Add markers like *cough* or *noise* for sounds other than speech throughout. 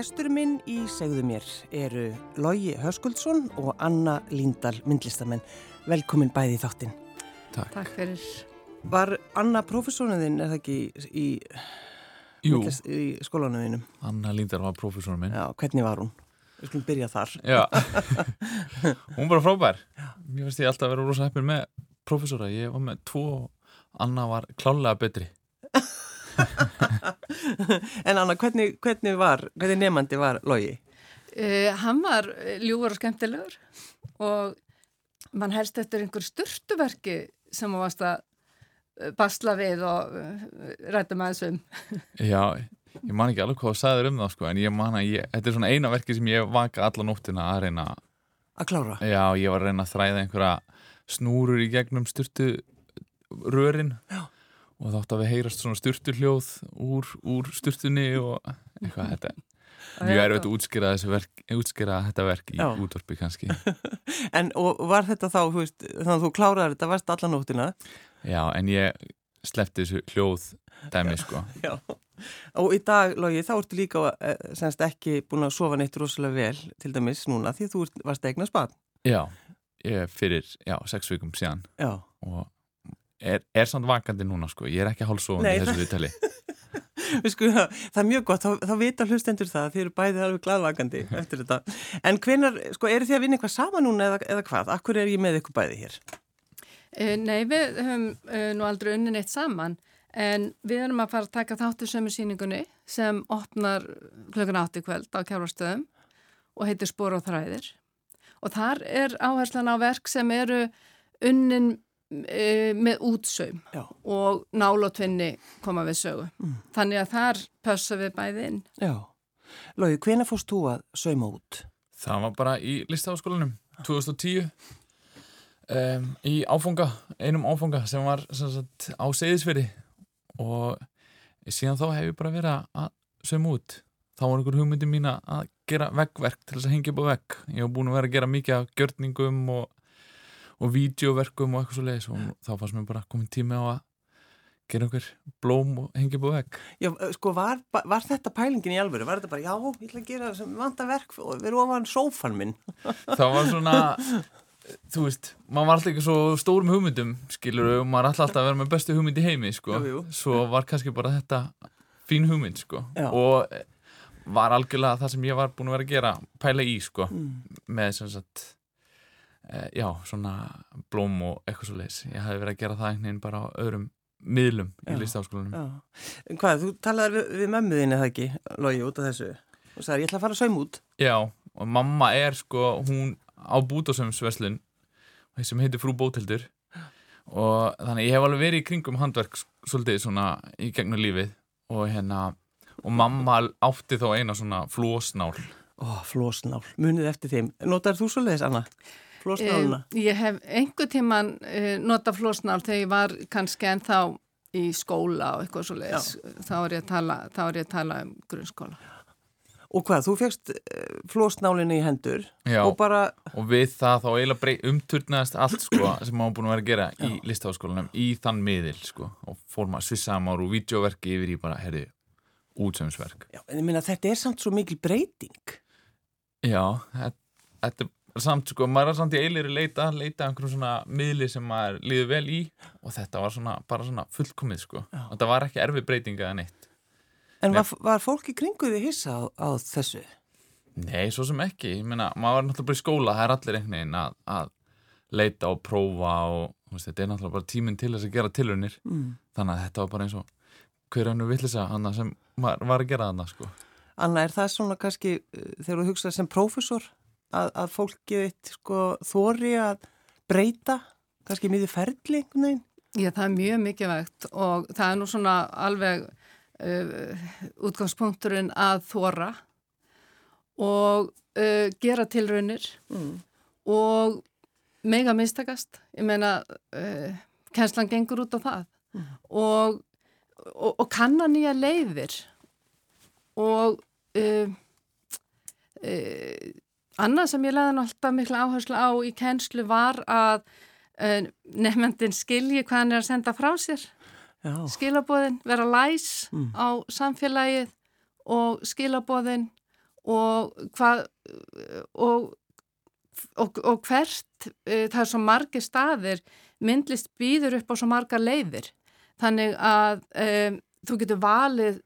Gestur minn í segðu mér eru Lógi Höskuldsson og Anna Líndal myndlistamenn. Velkomin bæði í þáttinn. Takk. Takk fyrir. Var Anna profesónuðinn, er það ekki í, í skólanuðinum? Anna Líndar var profesónum minn. Já, hvernig var hún? Við skulum byrja þar. Já, *laughs* hún var frábær. Mér finnst ég alltaf að vera rosa heppin með profesóra. Ég var með tvo, Anna var klálega betri. En Anna, hvernig, hvernig var, hvernig nefandi var Lógi? Uh, hann var ljúvar og skemmtilegur og mann helst eftir einhver styrtuverki sem hann varst að eh, basla við og uh, rættum aðeins um. Já, ég man ekki alveg hvað það sagður um það sko, en ég man að ég, þetta er svona eina verki sem ég vaka alla nóttina að reyna, Að klára? já, ég var að reyna að þræða einhverja snúrur í gegnum styrtu rörin. Já. Og þátt að við heyrast svona styrtu hljóð úr, úr styrtunni og eitthvað þetta. Mjög erfitt að útskýra, verk, útskýra þetta verk í Já. útvarpi kannski. *laughs* En og var þetta þá, þú veist, þannig að þú kláraði þetta, varst alla nóttina? Já, en ég sleppti þessu hljóð dæmi, sko. *laughs* Já. Og í dag, Lógi, þá ertu líka eh, semst ekki búin að sofa neitt rosalega vel, til dæmis núna, því þú varst eignar spad. Já, fyrir, já, sex vikum síðan Já. og er, er samt vakandi núna, sko. Ég er ekki hálfsofandi Nei, í þessu viðtali. *laughs* Við Sko, það, er mjög gott, þá, þá vita hlustendur það að þið eru bæðið alveg gladvakandi eftir þetta. En hvenar, sko, eru þið að vinna eitthvað saman núna eða, eða hvað? Akkur er ég með ykkur bæði hér? Uh, nei, við höfum uh, nú aldrei unni neitt saman en við erum að fara að taka þáttu sömu síningunni sem opnar klukkan átti kvöld á kjárvarstöðum og heitir Spor og þræðir og þar er áherslan á verk sem eru unnin með útsaum Já. og nálótvinni koma við sögu. Mm. Þannig að þar pössa við bæði inn. Já. Lógi, hvenar fórst þú að sauma út? Það var bara í listafaskólanum 2010 um, í áfunga, einum áfunga sem var sem sagt, á seyðisveri og síðan þá hef ég bara verið að sömu út. Þá var einhver hugmyndi mín að gera veggverk til þess að hengja upp á vegg. Ég hef búin að vera að gera mikið af gjörningum og, og vídeoverkum og eitthvað svo leiðis og þá fannst mér bara komin tími á að gera einhver blóm og hengja upp á vegg. Já, sko, var, var þetta pælingin í alvöru? Var þetta bara, já, ég ætla að gera sem vanta verk og erum ofan sófan minn? *laughs* það var svona þú veist, maður var alltaf ekki svo stórum hugmyndum, skilur og maður alltaf alltaf að vera með bestu hugmynd í heimi, sko Jú, jú. svo var kannski bara þetta fín hugmynd, sko Já. og eh, var algjörlega það sem ég var búin að vera að gera pæla í, sko Mm. með sem sagt já, svona blóm og eitthvað svo leis, ég hafði verið að gera það einhvern veginn bara á öðrum miðlum Já. í listaháskólanum. En hvað, þú talaði við, við mömmuðin eða ekki, Lógi, út af þessu? Og sagði, ég ætla að fara að sauma út. Já, og mamma er sko, hún á búdósumsveslun sem heitir Frú Bótildur og þannig ég hef alveg verið í kringum handverk svolítið svona í gegnum lífið og hérna og mamma átti þá eina svona flósnál Ó, flósnál, munið eftir þeim. Notar þú svo leiðis, Anna? Flósnáluna? Eh, ég hef einhver tíman uh, nota flósnál þegar ég var kannski ennþá í skóla og eitthvað svo leiðis. Þá er ég að tala, þá er ég að tala um grunnskóla. Og hvað, þú fegst uh, flósnálinu í hendur Já, og bara, og við það þá eiginlega umturnaðist allt sko *clears throat* sem maður búin að vera að gera í listaháskólanum í þann miðil sko og fór maður svissaði maður úr vídeoverki yfir í bara, herri, útsömsverk já, en ég minna, þetta er samt svo mikil breyting. Já, þetta- þetta samt sko, maður er samt í eilir leita, leita að einhverjum svona miðli sem maður líður vel í. Og þetta var svona, bara svona fullkomið sko. Já. og þetta var ekki erfið breytinga eða neitt. En var, var fólk í kringu því hissa á, á þessu? Nei, svo sem ekki, ég meina, maður var náttúrulega bara í skóla, það er allir einhvern veginn að, að leita og prófa og veist, þetta er náttúrulega bara tíminn til þess að gera tilraunir. Mm. þannig að þetta var bara eins og hver hannu villisa hann sem var að gera þarna sko. Anna, er það svona kannski, uh, þegar þú hugsað sem prófessor, að, að fólkið eitt sko þóri að breyta, kannski miður ferli einhvern veginn? Já, það er mjög mikilvægt og það er nú svona alveg uh, útgangspunkturinn að þóra og uh, gera tilraunir Mm. og mega mistakast. Ég meina, uh, kenslan gengur út á það Mm. og, og, og kanna nýja leiðir og uh, uh, annað sem ég nú alltaf mikla áherslu á í kenslu var að uh, nefnendin skilji hvað hann er að senda frá sér. Já, skilabóðin, vera læs Mm. á samfélagið og skilabóðin og hvað og, og, og hvert uh, það er svo margir staðir myndlist býður upp á svo marga leiðir. Þannig að um, þú getur valið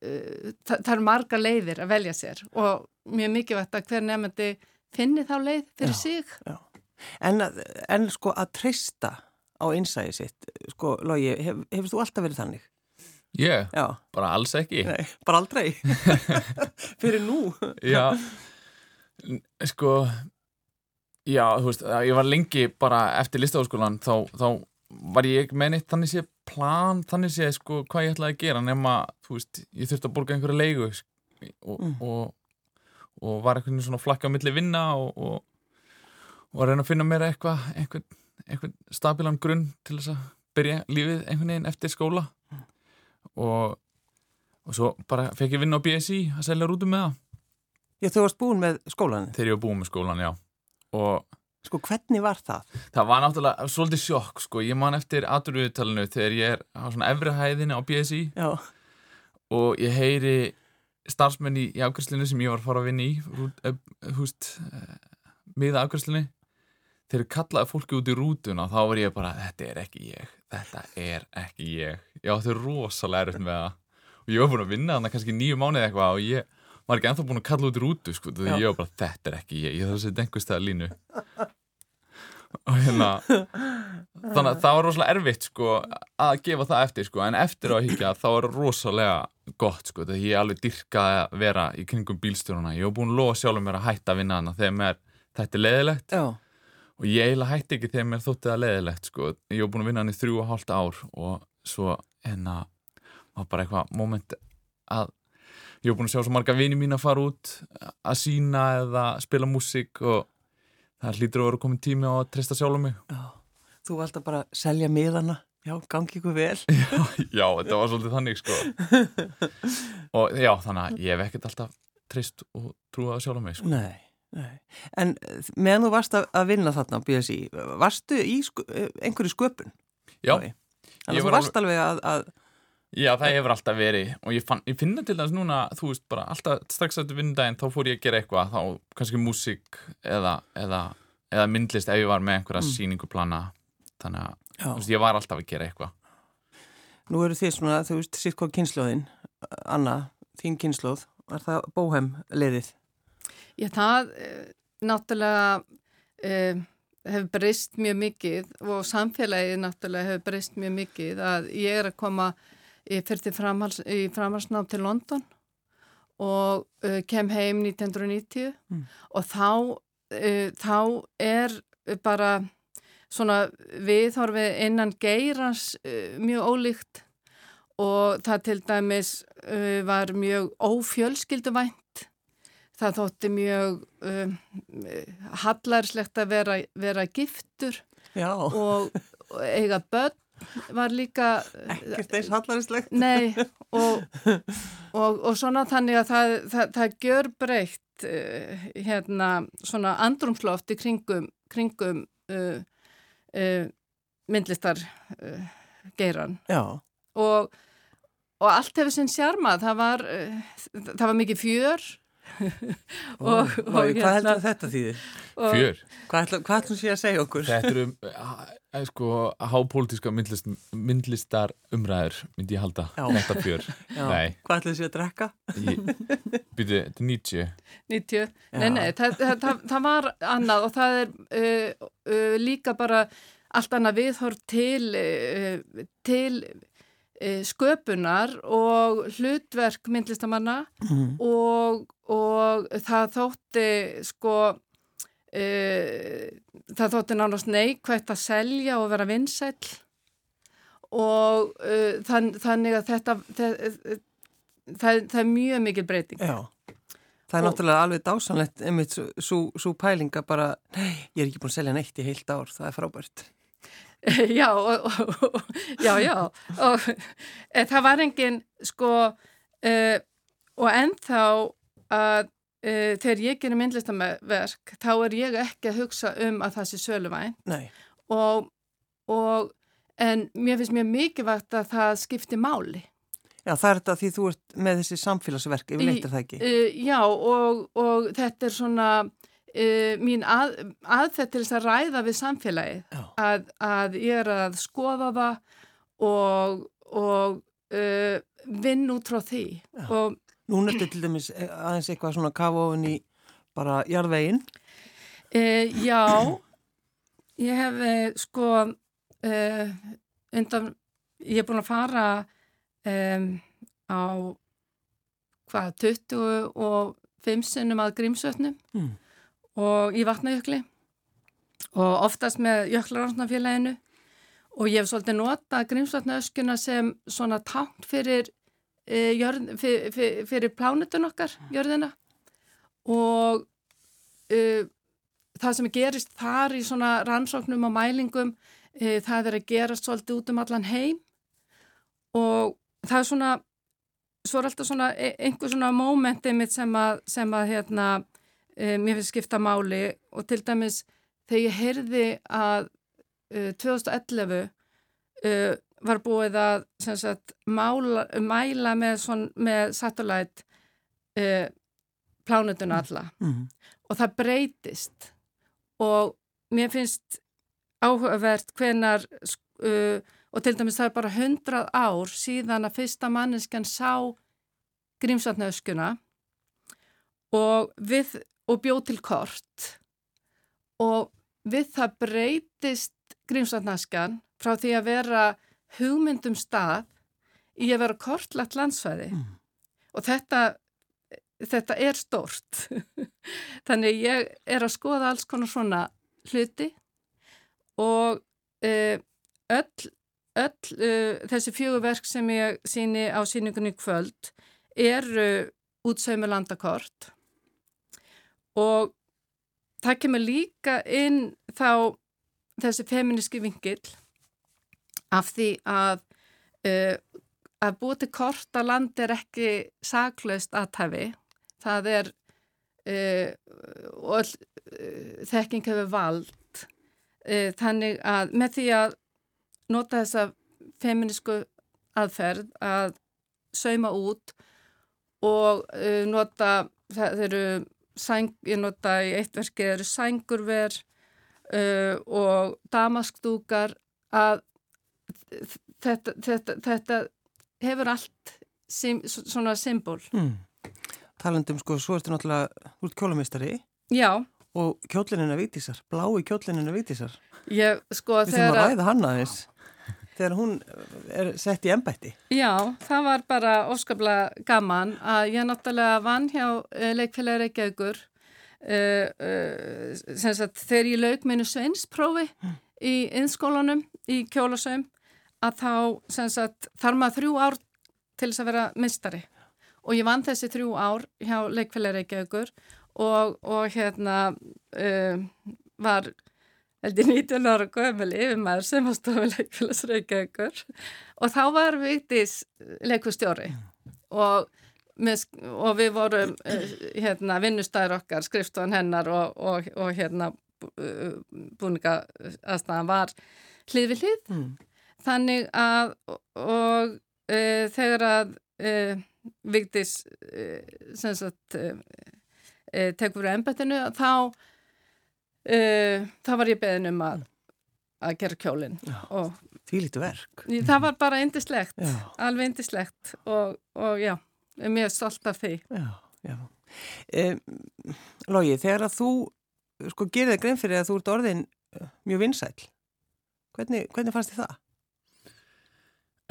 það, það eru marga leiðir að velja sér og mjög mikilvægt að hver nefndi finni þá leið fyrir já, sig já. En, en sko að treysta á einsæði sitt sko Lógi, hef, hefur þú alltaf verið þannig? Ég? Já. Bara alls ekki? Nei, bara aldrei *laughs* fyrir nú Já, sko Já, þú veist, ég var lengi bara eftir listaháskólan þá, þá var ég með neitt þannig sé plan, þannig sé sko hvað ég ætlaði að gera nema, þú veist, ég þurfti að borga einhverja leigu og, mm. og, og var einhvern veginn svona flakka á milli vinna og, og reyna að finna mér eitthvað einhvern, einhvern stabilan grunn til þess að byrja lífið einhvern veginn eftir skóla mm. og svo bara fekk ég vinna á BSI að selja rútum með það Já, þú varst búin með skólan? Þegar ég var búin með skólan, já og Sko hvernig var það? Það var náttúrulega svolítið sjokk sko, ég man eftir aturviðtalinu þegar ég er á svona efrihæðinu á BSI Já. og ég heyri starfsmenn í, í afgræslinu sem ég var að fara að vinna í húst miða afgræslinu þegar kallaði fólki út í rútuna þá var ég bara, þetta er ekki ég. Þetta er ekki ég. Ég átti rosalega erfitt með það. Og ég var búin að vinna þannig kannski nýju mánuði eitthvað og ég var ekki enþá búin að kalla út í rútu sko, því ég var bara, þetta er ekki ég. Ég þarf að setja einhverstað línu og hérna *laughs* þannig að það var rosalega erfitt sko að gefa það eftir sko, en eftir að higgja þá er rosalega gott sko, því ég alveg dyrkaði að vera í kringum bílstjóruna, ég hef búin að lofa sjálfur mér að hætta að vinna hana þegar mér þetta er leðilegt Já. og ég eiginlega hætti ekki þegar mér þótti það leðilegt sko, ég hef búin að vinna hann í þrjú og hálft ár og svo hérna var bara eitthvað moment að ég hef búin að sjá svo marga vini mín að fara út að sína eða spila músík og það hlýtur að vera komin tími á að treysta sjálf um mig. Já, Þú vald að bara selja miðana. Já, gangi ykkur vel. *laughs* Já, já þetta var svolítið þannig sko. *laughs* Og já, þannig að ég hef ekkert alltaf treyst og trúið að sjálf um mig sko. Nei, nei, en meðan þú varst að vinna þarna á BSI, varstu í sko, einhverju sköpun? Já. Þannig að þú varst alveg að, að Já, það hefur alltaf verið. Og ég, fann, ég finna til þess núna, þú veist, bara alltaf strax eftir vinnudaginn þá fór ég að gera eitthvað. Þá kannski músík eða, eða, eða myndlist ef ég var með einhverja mm. síninguplana þannig að, þú veist, ég var alltaf að gera eitthvað. Nú eru þið svona, þú veist, sitt hvað kynnslóðin Anna, þín kynnslóð var það bóhem leðið? Já, það eh, náttúrulega eh, hefur breyst mjög mikið og samfélagið náttúrulega hefur breyst mjög mikið að ég er að koma Ég fyrir til framhals, í framhalsnátt til London og uh, kem heim 1990 mm. og þá, uh, þá er bara svona viðhorfið innan geirans uh, mjög ólíkt og það til dæmis uh, var mjög ófjölskylduvænt. Það þótti mjög uh, hallarslegt að vera, vera giftur og, og eiga börn var líka ekkert eins hallaristlegt. Nei *laughs* og, og, og svona þannig að það, það, það gjör breytt uh, hérna svona andrumsloft í kringum, kringum uh, uh, myndlistar geiran og, og allt hefur sinn sjarma. Það var, það var mikið fjör og, og, og hvað hérna, heldur þetta þýðir? Fjör Hvað ætlum sé að segja okkur? Þetta eru uh, sko hápolítiska myndlist, myndlistar umræður myndi ég halda, Já. þetta fjör *laughs* Nei. Hvað ætlum sé að drekka? Býtu, þetta er 90 90, nei nei, það, það, það, það var annað og það er uh, uh, líka bara allt annað viðhorf til uh, til sköpunar og hlutverk myndlistamanna mm. og og það þótti sko uh, það þótti nánast neikvægt að selja og vera vinsæl og uh, þann, þannig að þetta það, það, það er mjög mikil breyting. Já. Það er náttúrulega alveg dásanlegt einmitt svo pælinga bara, nei, ég er ekki búin að selja neitt í heilt ár, það er frábært. *laughs* Já, og, og, já, já. Og það var engin sko uh, og ennþá að uh, þegar ég gerir myndlistaverk þá er ég ekki að hugsa um að það sé söluvæn og, og en mér finnst mjög mikilvægt að það skipti máli. Já, það er þetta því þú ert með þessi samfélagsverk yfir leittir það ekki. Uh, já, og, og þetta er svona uh, mín að, aðfett til þess að ræða við samfélagið, að, að ég er að skoða það og, og uh, vinn út frá því. Og, Núna er þetta til dæmis eh, aðeins eitthvað svona kafa ofin í bara jarðveginn. já, ég hef sko undan, ég er búin að fara um, á hvað, 25 sinnum að grímsötnum mm. og í vatnajökli og oftast með jöklarásnafélaginu og ég hef svolítið nota grímsötnaöskuna sem svona tánt fyrir, e, jörð, fyrir, fyrir, fyrir plánutun okkar, jörðina. Og e, það sem gerist þar í svona rannsóknum og mælingum e, það er að gerast svolítið út um allan heim. Og það er svona svo er alltaf svona e, einhver svona mómenti mitt sem að, sem að hérna, mér finnst skipta máli. Og til dæmis þegar ég heyrði að e, 2011 e, var búið að sagt, mála, mæla með, svon, með satellite e, plánutuna alla. Mm -hmm. og það breytist. Og mér finnst áhugavert hvenar uh, og til dæmis það er bara hundrað ár síðan að fyrsta manneskan sá grímsatnaöskuna og, við, og bjóð til kort. Og við það breytist grímsatnaöskan frá því að vera hugmyndum stað í að vera kortlagt landsfæði mm. og þetta, þetta er stort *laughs* þannig ég er að skoða alls konar svona hluti og uh, öll öll uh, þessi fjögurverk sem ég síni á síningunni kvöld eru uh, útsauðum landakort og það kemur líka inn þá þessi feministki vingil af því að uh, að búið til kort á land er ekki saklaust aðtæfi það er uh, og uh, þekking hefur vald. Uh, þannig að með því að nota þessa feminísku aðferð að sauma út og uh, nota, það eru sæng, ég nota í eitt verki það eru sængurver uh, og damaskdúkar að þetta, þetta, þetta hefur allt sim, svona symbol mm. Talandum sko, svo ertu náttúrulega út kjólumistari Já og kjólinina vítisar, blái kjólinina vítisar Ég, sko, Við þurfum að ræða hann aðeins þegar hún er sett í ennbætti. Já, það var bara óskaplega gaman að ég náttúrulega vann hjá uh, leikfélagi Reykjavíkur uh, uh, þegar ég lauk minu sveinsprófi mm. í innskólanum í kjólasöym að þá sagt, þarf maður þrjú ár til þess að vera mistari og ég vann þessi þrjú ár hjá leikfélagi Reykjavíkur og, og hérna var heldur 19 ára gömul yfirmaður sem var stofuleikfélagsreika ykkur og þá var Vigdís leikustjóri og, með, og við vorum eh, hérna, vinnustæður okkar, skrifstofan hennar og, og, og hérna búninga aðstæðan var hlið við hlið. Mm. Þannig að og e, þegar að e, Vigdís e, sem sagt tekur úr ennbættinu þá uh, þá var ég beðin um að, að gera kjólinn Því lítu verk. Það var bara indislegt, alveg indislegt og, og já, mér er stolt af því. Já, já. Um, Lógi, þegar að þú sko gerir það grein fyrir að þú ert orðin uh, mjög vinsæl hvernig, hvernig fannst þið það?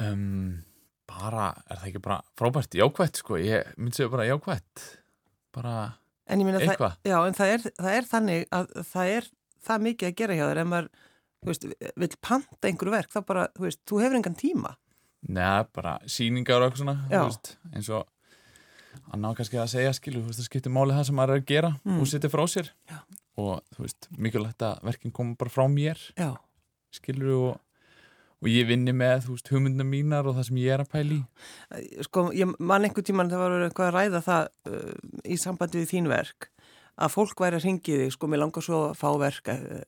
Um, bara, er það ekki bara frábært jákvætt sko, ég myndi segja bara jákvætt bara það, já, en það er, það er þannig að það er það mikið að gera hjá þér en maður, þú veist, vil panta einhverju verk, þá bara, þú veist, þú hefur engan tíma. Nei, bara síningar og eitthvað svona, þú veist, eins og að ná kannski að segja, skilu, þú veist, það skiptir máli það sem maður er að gera mm. og setja frá sér já. og, þú veist, mikilvægt að verkin koma bara frá mér, já. skilur og og ég vinni með, veist, hugmyndina mínar og það sem ég er að pæli Sko, ég man einhver tíman það var eitthvað að ræða það uh, í sambandi við þín verk að fólk væri að ringi þig, sko, mér langar svo að fá verk uh,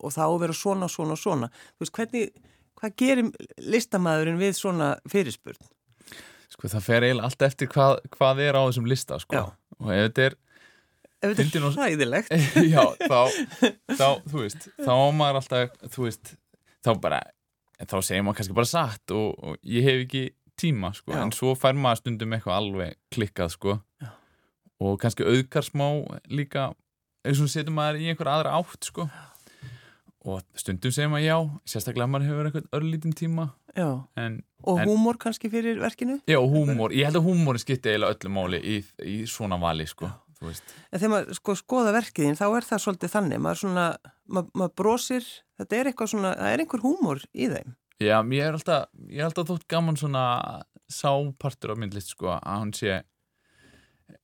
og þá vera svona, svona, svona þú veist, hvernig, hvað gerir listamæðurinn við svona fyrirspurn? Sko það fer eiginlega allt eftir hvað, hvað er á þessum lista sko. Já. og ef þetta er Ef þetta er hræðilegt. *laughs* já, þá, *laughs* þá, þú veist þá á maður alltaf, þú veist þá bara, þá segir maður kannski bara satt og, og ég hef ekki tíma sko, Já. en svo fær maður stundum eitthvað alveg klikkað sko Já. og kannski auðgar smá líka, eins og setur maður í einhver aðra átt sko og stundum segir maður já, sérstaklega maður hefur eitthvað örlítinn tíma Já. en, Og En- húmor kannski fyrir verkinu. já, húmor, ég held að húmori skipti eiginlega öllu máli í, í svona vali sko, veist En þegar maður sko skoða verkiðin þá er það svolítið þannig. Maður svona, maður, maður brosir, þetta er eitthvað svona, það er einhver húmor í þeim. Já, ég er alltaf, ég er alltaf þótt gaman svona sápartur af myndlist sko að hún sé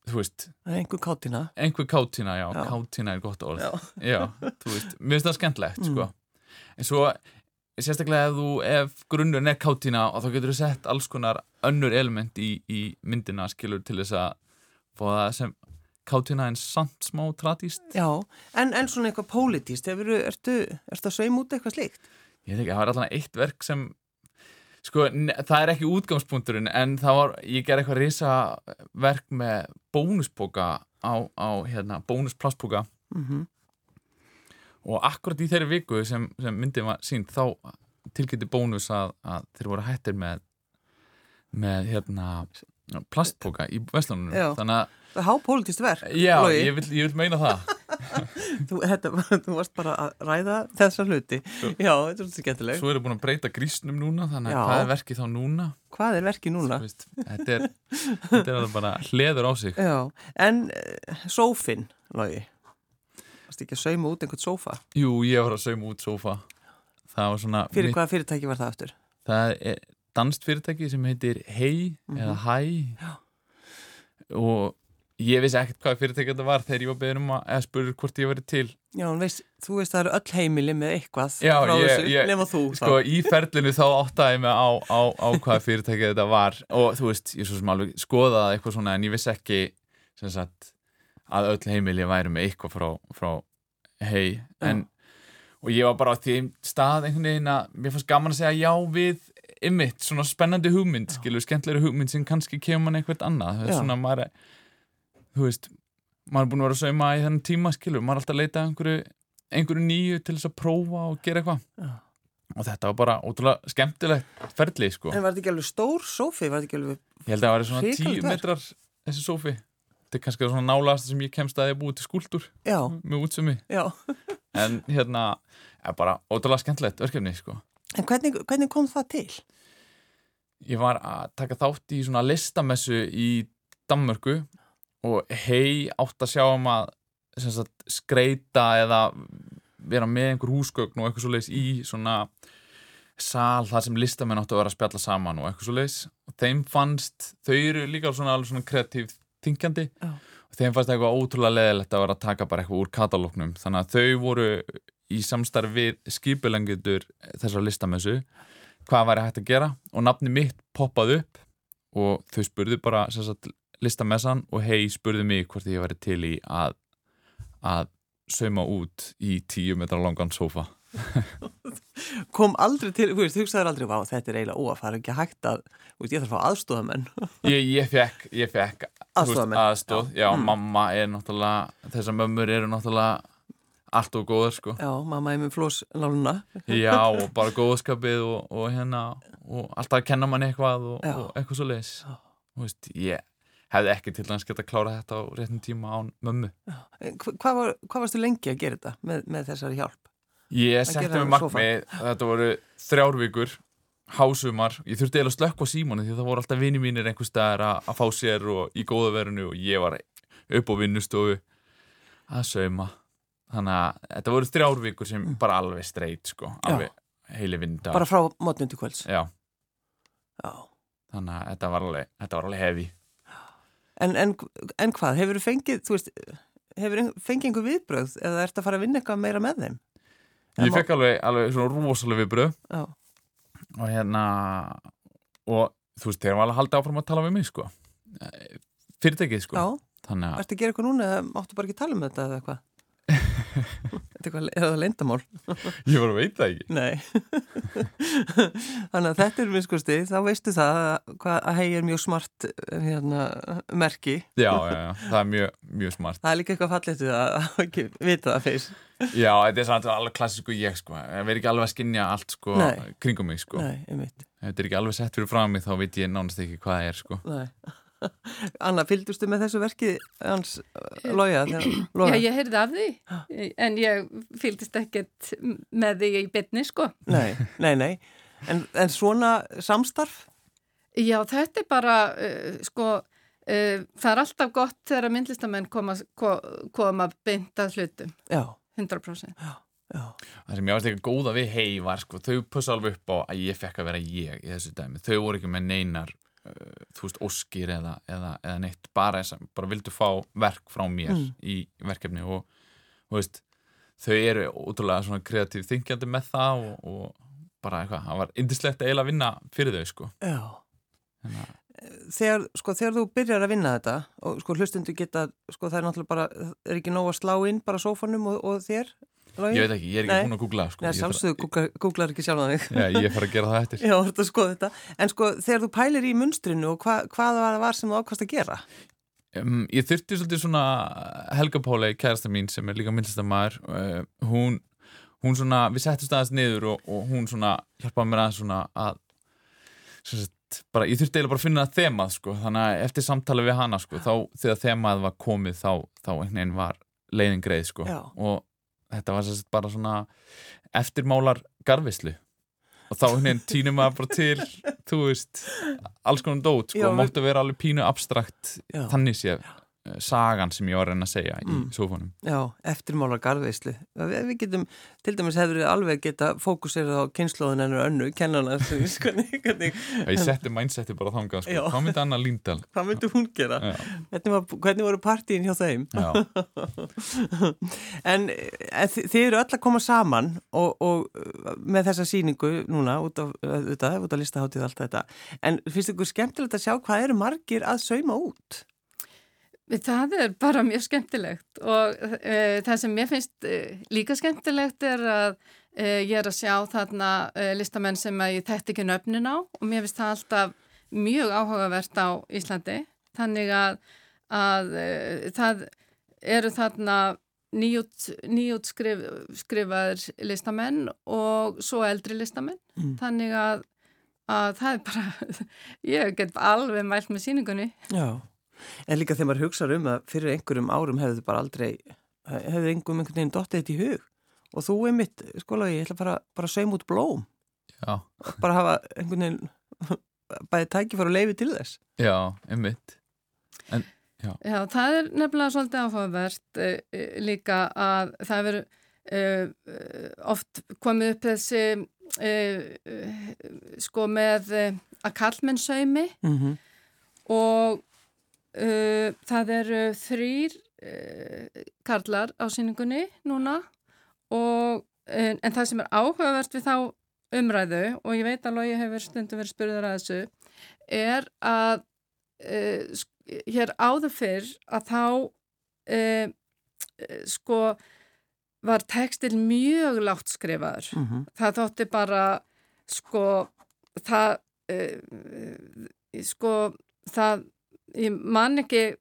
þú veist, er einhver kátina. einhver kátína, já, Já. kátína er gott orð Já. já, þú veist, mér finnst það skemmtlegt Mm. sko, en svo sérstaklega ef þú, ef grunnurinn er kátína og þá getur þú sett alls konar önnur element í, í myndina skilur til þess að það sem kátína en samt smá tradíst Já, en, en svona eitthvað pólitíst, hefur, ertu, ertu að sveim út eitthvað slíkt? ég veit ekki, það var allan eitt verk sem sko, það er ekki útgangspunkturinn en það var, ég ger eitthvað risa verk með bónuspoka á, á hérna, bónusplastpoka. Mm og akkurat í þeirri viku sem, sem myndið var sínt þá tilkynnti bónus að, að þeir voru hættir með með hérna plastpoka í Vestlunum þannig að, Það er hápólitíst verk. já, ég vil, ég vil meina það *laughs* Þú, þetta, þú varst bara að ræða þessa hluti. Já, þetta er svolítið skemmtileg. svo er búin að breyta grísnum núna þannig að hvað er verkið þá núna Hvað er verkið núna? Veist, þetta er, þetta er bara hleður á sig Já, en uh, sófinn, Logi. Varst ekki að sauma út einhvern sófa? Jú, ég var að sauma út sófa Fyrir mitt- hvaða fyrirtæki var það aftur? Það er danst fyrirtæki sem heitir Hei eða Hæ og ég vissi ekkert hvaða fyrirtæki þetta var þegar ég var beðin um að spurður hvort ég verið til. Já, veist, þú veist það eru öll heimili með eitthvað Já, ég- þessu, ég- Sko, í ferlinu þá áttaði ég mig á, á, á hvaða fyrirtæki þetta var. Og þú veist, ég svo sem alveg skoðaði eitthvað svona en ég vissi ekki sagt, að öll heimili væri með eitthvað frá, frá Hei en, og ég var bara á því stað einhvern veginn að mér fannst gaman að segja já við ymmit, svona spennandi hugmynd skilur, skemmtlegri hugmynd sem kannski kemur mann eitthvað annað, það er svona maður þú veist, maður er búin að vera að sauma í þennan tíma skilur, maður er alltaf að leita einhverju, einhverju nýju til þess að prófa og gera eitthvað. Og þetta var bara ótrúlega skemmtilegt ferli sko, En var þetta ekki alveg stór sófi? Var þetta ekki alveg, ég held að það var svona tíu metrar þessi sófi. Þetta er kannski svona nálast sem ég kemst að ég búið til skúldur já, með útsumi, já. en hérna er bara ótrúlega skemmtilegt verkefni sko. En hvernig, hvernig kom það til? ég var að taka þátt í svona listamessu í Danmörku og hei átt að sjá um að sagt, skreita eða vera með einhver húsgögn og eitthvað svo leiðis í svona sal þar sem listamenn áttu að vera að spjalla saman og eitthvað svo leiðis og þeim fannst, þau eru líka svona alveg svona kreatív þingjandi. Já. og þeim fannst eitthvað ótrúlega leðilegt að vera að taka bara eitthvað úr katalóknum þannig að þau voru í samstarf við skipulengjöndur þessar listamessu hvað væri hægt að gera. Og nafni mitt poppaði upp og þau spurðu bara sagt, listamessan og hei spurðu mig hvort ég væri til í að að sauma út í tíu metra langan sofa *laughs* Kom aldrei til, þú veist, hugsaður aldrei, vá, þetta er eiginlega óafar, ekki hægt að, þú veist, ég þarf að fá aðstofamenn. *laughs* ég, ég fekk, ég fekk þú veist, Aðstoðarmenn. aðstóð, já, Mm. mamma er náttúrulega þessar mömmur eru náttúrulega allt og góðar sko Já, mamma er með flós náluna. *laughs* já og bara góðskapið og, og hérna og alltaf að kenna manni eitthvað og, Já. og eitthvað svo leiðis Já. veist, ég hefði ekki til dæmis geta að klára þetta á réttum tíma án mömmu Hvað, var, hvað varstu lengi að gera þetta með, með þessari hjálp? Ég setti mig markmið, þetta voru þrjár vikur, hásumar, ég þurfti að slökka á símónu því það voru alltaf vini mínir einhvers staðar að, að fá sér og í góða verinu og ég var upp á vinnustofu að sauma. Þannig að þetta voru þrjár vikur sem bara alveg streit, sko, alveg heili vinda. Bara frá mótnum til kvölds? Já, Já. þannig að þetta var alveg, alveg hefi. En, en, en hvað, hefur þú fengið, þú veist, hefur fengið einhver viðbröð eða ert að fara að vinna eitthvað meira með þeim? Ég fekk alveg, alveg svona rosalega viðbröð Já, og hérna, og þú veist, þeir var alveg að halda áfram að tala við mig, sko. Fyrirtækið, sko. já, ertu að gera eitthvað núna eða máttu bara ekki tala um þetta eða eitthvað? *laughs* þetta eitthvað, er það lendamál? *laughs* Ég var að veita ekki. Nei. *laughs* Þannig að þetta er minnskusti, þá veistu það að, hvað, að hegi er mjög smart hérna, merki. Já, já, já, það er mjög, mjög smart. Það er líka eitthvað fallið til að, ekki vita það fyrst. Já, þetta er svona alveg klassísku ég, sko. Ég verð ekki alveg að skinja allt, sko, Nei. kringum mig, sko. Nei, ég veit. Ef þetta er ekki alveg sett fyrir frá mig, þá veit ég nánast ekki hvað það er, sko. Nei. *laughs* Anna, fylgdustu með þessu verki hans Lója? þegar- *clears throat* Já, ég heyrði af því, en ég fylgdist ekkert með því í bytni, sko. Nei, nei, nei. En, en svona samstarf? Já, þetta er bara, uh, sko, uh, það er alltaf gott þegar myndlistamenn koma, ko, koma beint að hlutum, Já, 100%. já. Það sem ég varst eitthvað góða við hei var, sko, þau pussa alveg upp á að ég fekk að vera ég í þessu dæmi. Þau voru ekki með neinar, þú veist, óskir eða, eða, eða neitt, bara, bara vildu fá verk frá mér Mm. í verkefni og, þú veist, þau eru ótrúlega svona kreatív þingjandi með það og, og bara eitthvað, það var indislegt að eiginlega vinna fyrir þau, sko. Þannig Þegar, sko, þegar þú byrjar að vinna þetta og sko hlustundu geta, sko það er náttúrulega bara, er ekki nóg að slá inn bara sófanum og, og þér? Ég veit ekki, ég er ekki Nei. búin að googla sko. Sjálfsögðu googlar, googlar ekki sjálf að þig. Já, ég fara að gera það eftir *laughs* Já, að skoða þetta. En sko, þegar þú pælir í munstrinu og hva, hvað var, var sem þú ákvast að gera? um, Ég þurfti svolítið svona Helga Páli, kærasta mín sem er líka myndlistamæður uh, hún, hún svona, við settum staðast niður og, og hún svona hjálpaði mér aðeins svona að sagt, bara, ég þurfti eiginlega bara að finna þemað sko, þannig að eftir samtali við hana sko, þá þegar þemað var komið þá, þá var leiðin greið sko og þetta var sagt bara svona eftirmálar garfislu og þá veginn týnum maður bara til þú veist, alls konar dót sko, máttu vera alveg pínu abstrakt þannig sé eh, sagan sem ég var að reyna að segja Mm. í sófanum Já, eftirmála garðveislu. Við, getum, til dæmis hefur við alveg geta fókusirað á kynnslóðin ennur önnu, kennana, *laughs* ég setti mindseti bara þangað sko. Hvað myndi Anna Líndal hvað myndi hún gera? Hvernig, var, hvernig voru partíin hjá þeim? *laughs* En, þi- þið eru öll að koma saman og, og uh, með þessa síningu núna út af, út af, út af listaháttið allt þetta en finnst ykkur skemmtilegt að sjá hvað eru margir að sauma út? Það er bara mjög skemmtilegt og uh, það sem mér finnst uh, líka skemmtilegt er að uh, ég er að sjá þarna uh, listamenn sem að ég þekkt ekki nöfnin á og mér finnst það alltaf mjög áhugavert á Íslandi. Þannig að, að uh, það eru þarna nýjút, nýjút skrif, listamenn og svo eldri listamenn. Mm. þannig að, að það er bara, *laughs* ég get alveg mælt með síningunni Já, en líka þegar maður hugsa um að fyrir einhverjum árum hefðu bara aldrei hefðu einhverjum einhvern veginn dottið þetta í hug. Og þú er mitt, skóla ég ætla bara, bara að sauma út blóm. Já. bara hafa einhvern veginn *laughs* bæði tækifæra og leifi til þess. Já, einmitt. Já, það er nefnilega svolítið áfáðvert uh, líka að það veru uh, oft komið upp þessi uh, uh, sko með uh, að kallmenn saumi. Mm -hmm. og uh, það eru þrýr uh, karlar á síningunni núna og en, en það sem er áhugavert við þá umræðu og ég veit alveg ég hefur stundum verið spurður að þessu er að uh, hér áður fyrr að þá sko var tekstil mjög látt skrifaður Mm -hmm. það þótti bara sko það sko það ég man ekki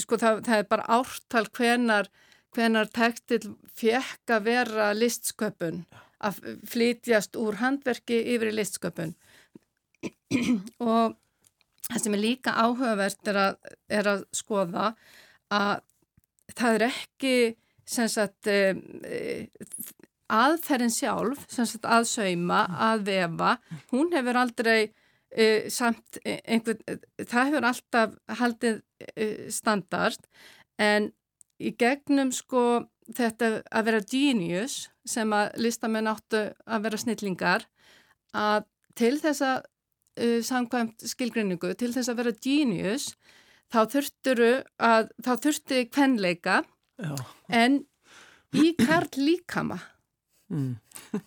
sko það, það er bara ártal hvenar hvenar tekstil fekk að vera listsköpun að flytjast úr handverki yfir í listsköpun. *clears throat* Og það sem er líka áhugavert er að, er að skoða að það er ekki sagt um, aðferðin sjálf sagt að sauma, að vefa hún hefur aldrei uh, samt einhver, það hefur alltaf haldið uh, standard en í gegnum sko þetta að vera genius sem að listamenn áttu að vera snillingar að til þess að uh, samkvæmt skilgrinningu, til þess að vera genius þá þurfturu að þá þurfti kvenleika Já. en í karl líkama Mm.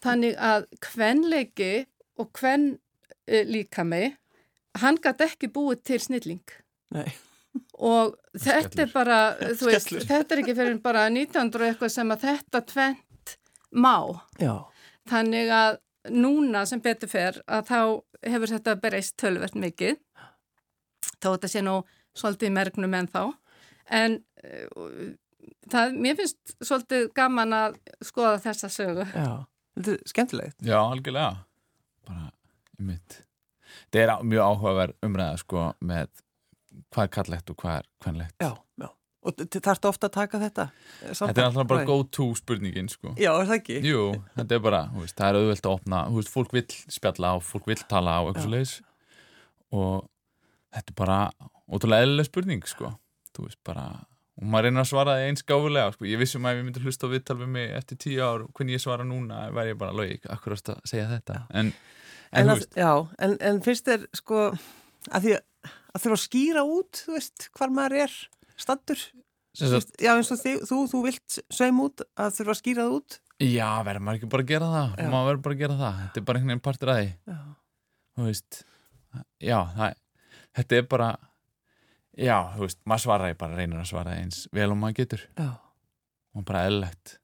þannig að kvenleiki og kven uh, líkami hann gæti ekki búið til snilling Nei. og þetta er Skellur. bara *laughs* þú veist, þetta er ekki fyrir bara 1900 og eitthvað sem að þetta tvent má. Já. Þannig að núna sem betur fer að þá hefur þetta bereist tölvert mikið þó þetta sé nú svolítið mergnum en þá en uh, það, mér finnst svolítið gaman að skoða þessa sögu. Já, þetta er skemmtilegt. Já, algjörlega bara, þetta er á- mjög áhugaverð umræða sko með hvað er kallegt og hvað er kvenlegt. Já, já. Og þarftu ofta að taka þetta? eh, Þetta er alltaf bara go to spurningin sko. Já, er það ekki? Jú, þetta er bara, þú veist, það er auðvelt að opna þú veist, fólk vill spjalla og fólk vill tala á og þetta er bara ótrúlega eðlileg spurning, sko. Þú veist, bara, og maður reynir að svara því eins gáfulega, sko, ég vissum að ef ég myndi hlusta á viðtal við mig eftir tíu ár, hvernig ég svara núna væri ég bara, logi, akkur að segja þetta? En, en, að, já, en, en finnst þér sko að því að þurfa að skýra út þú veist, hvar maður er stattur Sem sagt- já, eins og þig, þú, þú vilt sveim út að þurfa að skýra það út. Já, verður maður ekki bara að gera það? Já. maður verður bara að gera það, þetta er bara einhvern veginn partur að því. Já, þú veist já, það, þetta er bara já, þú veist, maður svaraði bara reynir að svara eins vel og maður getur. Já. og bara eðlilegt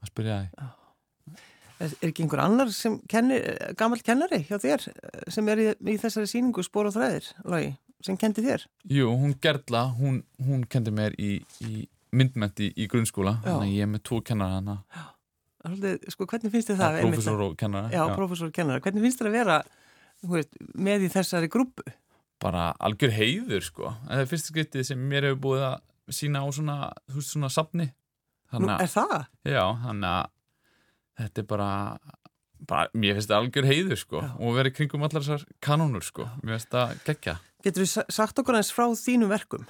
að spyrja því Er, ekki einhver annar sem kennir, gammal kennari hjá þér eh, sem er í, í þessari síningu spór og þræðir, Logi, sem kendi þér? Jú, hún Gerla, hún, hún kendi mér í, í myndmenti í grunnskóla Já. þannig ég er með tvo kennara hana Svolítið, sko, hvernig finnst þér það? einmitt professor og kennara að- Já, professor og kennara. Hvernig finnst þér að vera veist, með í þessari grúpu? bara algjör heiður sko en það er fyrsta skiptið sem mér hefur búið að sína á svona, þú veist, svona safni Nú, er það? já, þannig að þetta er bara, bara mér finnst það algjör heiður sko Já. og verið kringum allar þessar kanónur sko. Mér finnst það geggja. Getur þú sagt okkur eins frá þínum verkum,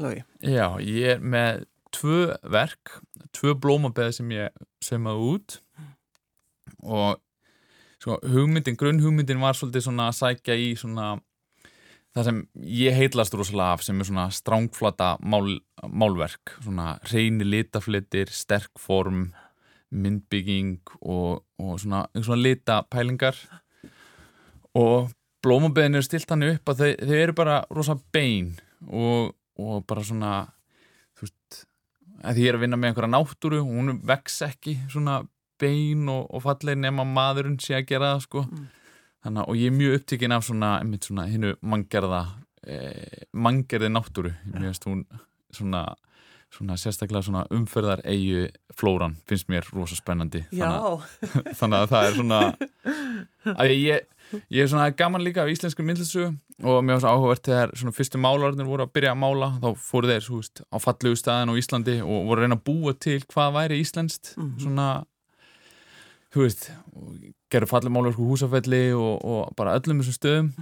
Logi? Já, ég er með tvö verk, tvö blómabeð sem ég saumaði út. Og sko, hugmyndin, grunnhugmyndin var svolítið svona að sækja í svona það sem ég heitlast rosalega af sem er svona strángflata mál, málverk, svona reyni litaflitir, sterk form myndbygging og, og svona, svona litapælingar. Og blómabeðin eru stilt hann upp að þau, eru bara rosa bein og, og bara svona þú veist að því ég er að vinna með einhverja náttúru og hún vex ekki svona bein og, og falleg nema maðurinn sé að gera það sko. Mm. þannig og ég er mjög upptikinn af svona, svona hinnu manngerða eh, manngerði náttúru. Mér finnst hún svona svona sérstaklega svona umferðar eigu flóran finnst mér rosa spennandi. Þannig, *laughs* þannig að það er svona að ég, ég er svona gaman líka af íslensku myndlisögu og mér var svo áhugavert þegar svona fyrstu málararnir voru að byrja að mála þá fóru þeir svo, veist, á fallegu staðin á Íslandi og voru að reyna að búa til hvað væri íslenskt. Mhm. svona þú veist gerðu fallegu málar sko húsafelli og, og bara öllum þessum stöðum.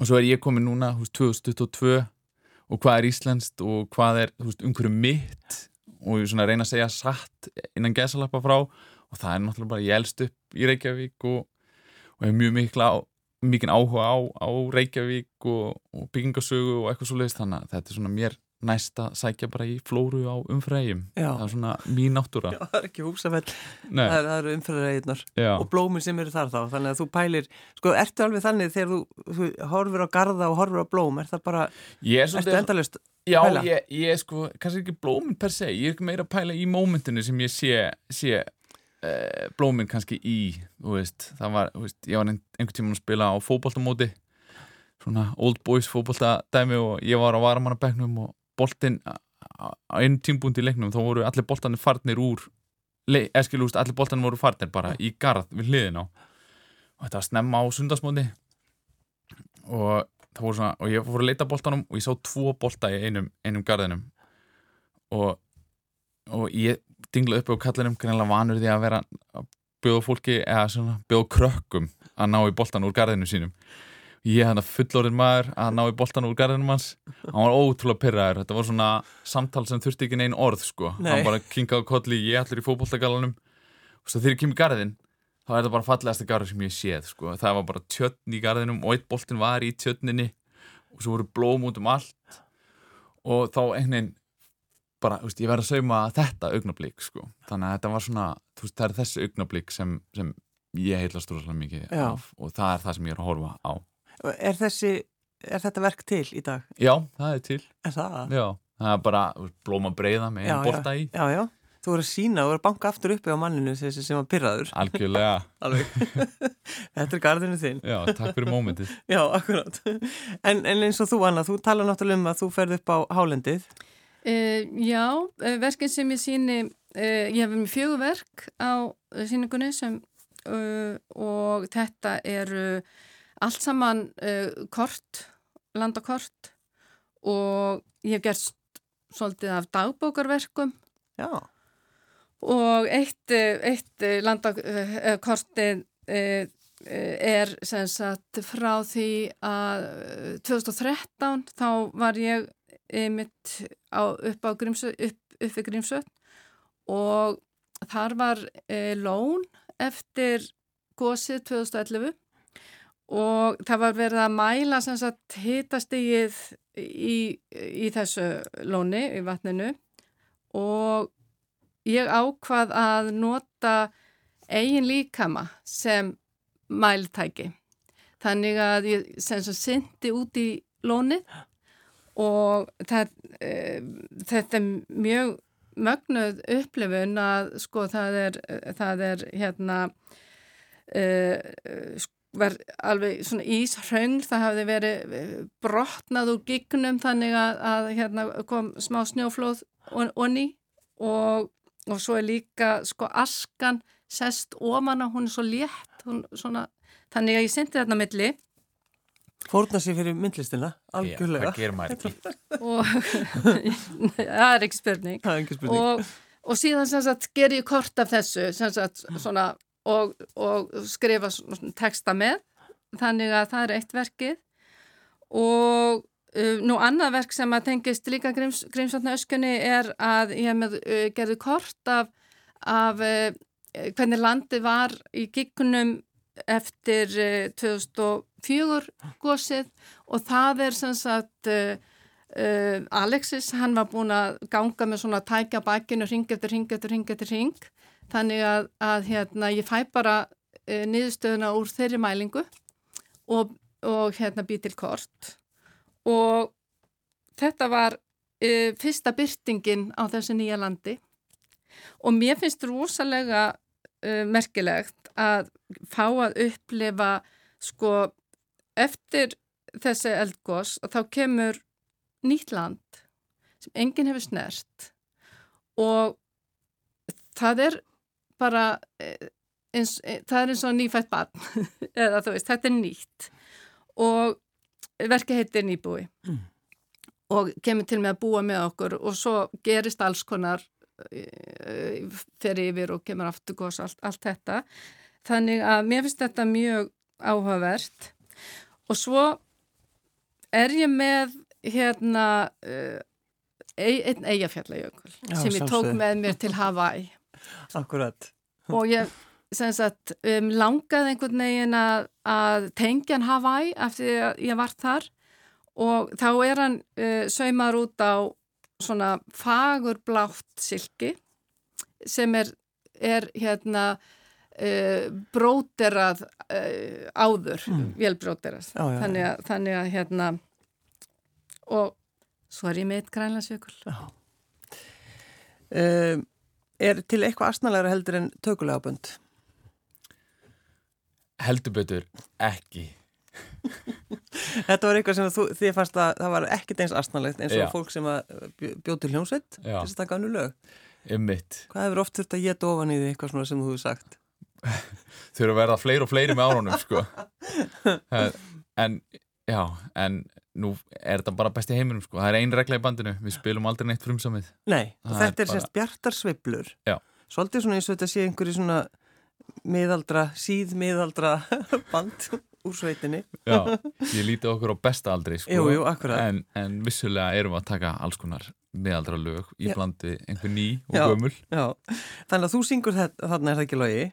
Og svo er ég komin núna veist, 2022 og hvað er íslenskt og hvað er veist, umhverju mitt? Og svona reyna að segja satt innan gesalappa frá. Og það er náttúrulega bara ég elst upp í Reykjavík og, og hef mjög mikla mikinn áhuga á, á Reykjavík og, og byggingasögu og eitthvað svo leiðist þannig að þetta er svona mér næsta sækja bara í flóru á umfrægjum Já. það er svona mín náttúra. Já, það er ekki húsafell, það, það eru já, og blómin sem eru þar þá, þannig að þú pælir, sko, ertu alveg þannig þegar þú, þú horfir á garða og horfir á blóm, er það bara, er ertu endalust, Já, pæla? ég, ég sko, kannski ekki blómin per se, ég er meira að pæla í mómentinu sem ég sé, sé uh, blómin kannski í, veist, það var, veist, ég var ein, einhvern tímann að spila á fótboltamóti, svona old boys fótboltadæmi og ég var á varamannabæknum og boltinn á einu tímbúndi í leiknum, þá voru allir boltanir farnir úr, eða skilúst, allir boltanir voru farnir bara í garð við hliðin á. Og þetta var snemma á sundarsmóti og það voru svona, og ég fór að leita boltanum og ég sá tvo bolta í einum, einum garðinum. Og, og ég dinglaði upp á kallinum greinlega vanur því að vera að bjóða fólki eða svona bjóða krökkum að ná í boltan úr garðinu sínum ég hann að fullorinn maður að ná í boltan úr garðinum hans hann var ótrúlega pyrraður, þetta var svona samtal sem þurfti ekki neinn orð sko Nei. hann bara kinkaði á kolli, ég allir í fótboltagallanum og þegar ég kem í garðin þá er það bara fallegasta garður sem ég séð sko. það var bara tjötn í garðinum og eitt boltin var í tjötninni og svo voru blóm út um allt og þá einhvern bara, þú veist, ég verði að sauma þetta augnablík sko. þannig að þetta var svona veist, það er þessi augnablík sem, sem ég heilast rosalega mikið Já. af og það er það sem ég er að horfa á er þessi, er þetta verk til í dag? Já, það er til Er það? Já, það er bara blóma breiða með Já, einn bolta í Já, já, þú voru að sína, þú voru að banka aftur uppi á manninu þessi sem var pyrraður. Algjörlega. *laughs* Alveg. *laughs* Þetta er gardinu þinn. Já, takk fyrir mómentið. *laughs* Já, akkurát. En, en eins og þú, Anna, þú tala náttúrulega um að þú ferð upp á hálendið. Uh, já, uh, verkin sem ég síni, uh, ég hef með fjögurverk á síningunni sem, og þetta eru allt saman kort, landakort og ég hef gert svolítið af dagbókarverkum Já. og eitt, eitt landakortið er sem sagt frá því að 2013 þá var ég mitt á, upp á Grímsö, upp, uppi Grímsöld og þar var lón eftir gósið 2011 og það var verið að mæla hitastegið í, í þessu lóni í vatninu. Og ég ákvað að nota eigin líkama sem mæltæki. Þannig að ég sem sagt syndi út í lónið. Og það, e, þetta er mjög mögnuð upplifun að sko það er, það er hérna e, var alveg svona íshröng það hafði verið brotnað úr gignum þannig að, að hérna kom smá snjóflóð onni og, og svo er líka sko askan sest ofan að hún er svo létt hún, svona, þannig að ég syndi þarna milli Fórna sér fyrir myndlistina, algjörlega. Já, það ger maður ekki. *laughs* og *laughs* það er ekki spurning. Það er ekki spurning. Og, og síðan sem sagt ger ég kort af þessu sem sagt svona og, og skrifa texta með. Þannig að það er eitt verkið. Og uh, nú annað verk sem að tengist líka Gríms, Grímsvatna öskunni er að ég hef með uh, gerði kort af, af uh, hvernig landi var í gignum eftir 2004 gósið og það er sem sagt uh, uh, Alexis, hann var búin að ganga með svona tækja bakkinu ring eftir ring eftir ring eftir ring þannig að, að hérna ég fæ bara uh, niðurstöðuna úr þeirri mælingu og, og hérna bý til kort. Og þetta var fyrsta byrtingin á þessu nýja landi. Og mér finnst rosalega merkilegt að fá að upplifa sko eftir þessi eldgós og þá kemur nýtt land sem enginn hefur snert. Og það er bara eins, það er eins og nýfætt barn *laughs* eða þú veist, þetta er nýtt. Og verkið heitir nýbúi. Mm. og kemur til með að búa með okkur og svo gerist alls konar fer yfir og kemur aftur gós allt, allt þetta. Þannig að mér finnst þetta mjög áhugavert. Og svo er ég með hérna einn eigafjallajökul sem ég tók með mér til *laughs* Hawaii Akkurat. Og ég sagt, um, langaði einhvern veginn að, að tengja hann Hawaii eftir að ég var þar. Og þá er hann uh, saumar út á svona fagurblátt silki sem er, er hérna uh, bróterað uh, áður, mm. velbróterað þannig, þannig að hérna og svo er ég með eitt grænlandsjökul um, Er til eitthvað asnalega heldur en tökulega bönd? Heldur betur ekki *laughs* Þetta var eitthvað sem þú, þið fannst að það var ekkit eins asnalegt eins og Já. fólk sem bjóð til hljómsveit þess að taka hannu lög. Ymmitt. Hvað hefur oft þurft að geta ofan í því eitthvað svona sem þú hefur sagt? *laughs* Þau eru að verða fleiri og fleiri með árunum sko. *laughs* en já, en nú er þetta bara besti heiminum sko. Það er ein regla í bandinu, við spilum aldrei neitt frumsamið. Nei, og þetta er, bara... sérst bjartarsveiblur. Já. Svolítið svona eins og þetta sé einhverju svona miðaldra, síð miðaldra *laughs* band úr sveitinni Já, ég líti okkur á besta aldri sko, jú, jú, en, en vissulega erum við að taka alls konar meðaldra lög í blandi einhver ný og já, gömul já. Þannig að þú syngur þetta, þarna er það ekki logi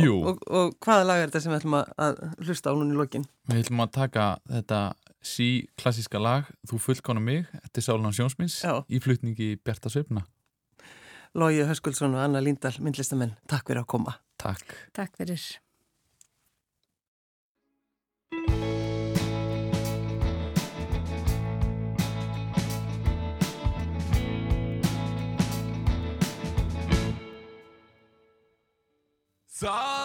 Jú og, og, og hvaða lag er þetta sem við ætlum að hlusta á núni í lokin? Við ætlum að taka þetta sí klassíska lag Þú fullkona mig, þetta er Sálunan Sjónsmins í flutningi Bjarta Sveifna Lógi Höskuldsson og Anna Líndal, myndlistamenn, takk fyrir að koma. Takk. Takk fyrir. Það